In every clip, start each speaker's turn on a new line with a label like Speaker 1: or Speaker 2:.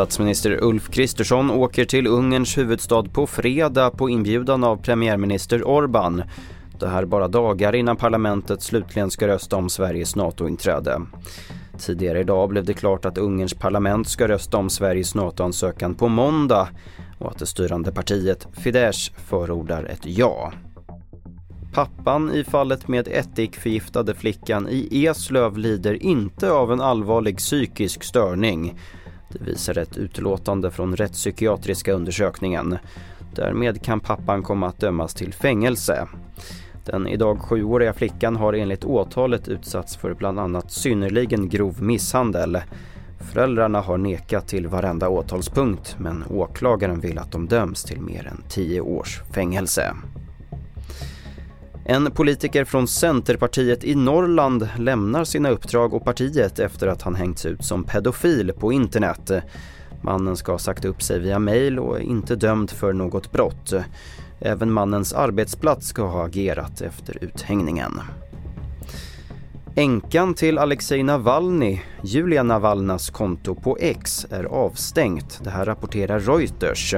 Speaker 1: Statsminister Ulf Kristersson åker till Ungerns huvudstad på fredag på inbjudan av premiärminister Orbán. Det här bara dagar innan parlamentet slutligen ska rösta om Sveriges NATO-inträde. Tidigare idag blev det klart att Ungerns parlament ska rösta om Sveriges NATO-ansökan på måndag och att det styrande partiet Fidesz förordar ett ja. Pappan i fallet med ättikförgiftade flickan i Eslöv lider inte av en allvarlig psykisk störning. Det visar ett utlåtande från rättspsykiatriska undersökningen. Därmed kan pappan komma att dömas till fängelse. Den idag sjuåriga flickan har enligt åtalet utsatts för bland annat synnerligen grov misshandel. Föräldrarna har nekat till varenda åtalspunkt men åklagaren vill att de döms till mer än 10 års fängelse. En politiker från Centerpartiet i Norrland lämnar sina uppdrag och partiet efter att han hängts ut som pedofil på internet. Mannen ska ha sagt upp sig via mejl och är inte dömd för något brott. Även mannens arbetsplats ska ha agerat efter uthängningen. Änkan till Alexej Navalny, Julia Navalnas konto på X är avstängt. Det här rapporterar Reuters.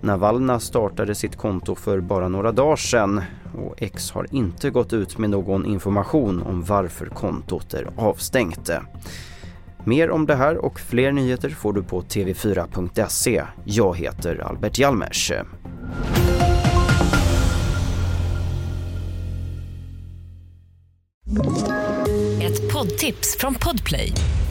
Speaker 1: Navalna startade sitt konto för bara några dagar sedan och X har inte gått ut med någon information om varför kontot är avstängt. Mer om det här och fler nyheter får du på tv4.se. Jag heter Albert Hjalmers.
Speaker 2: Ett poddtips från Podplay.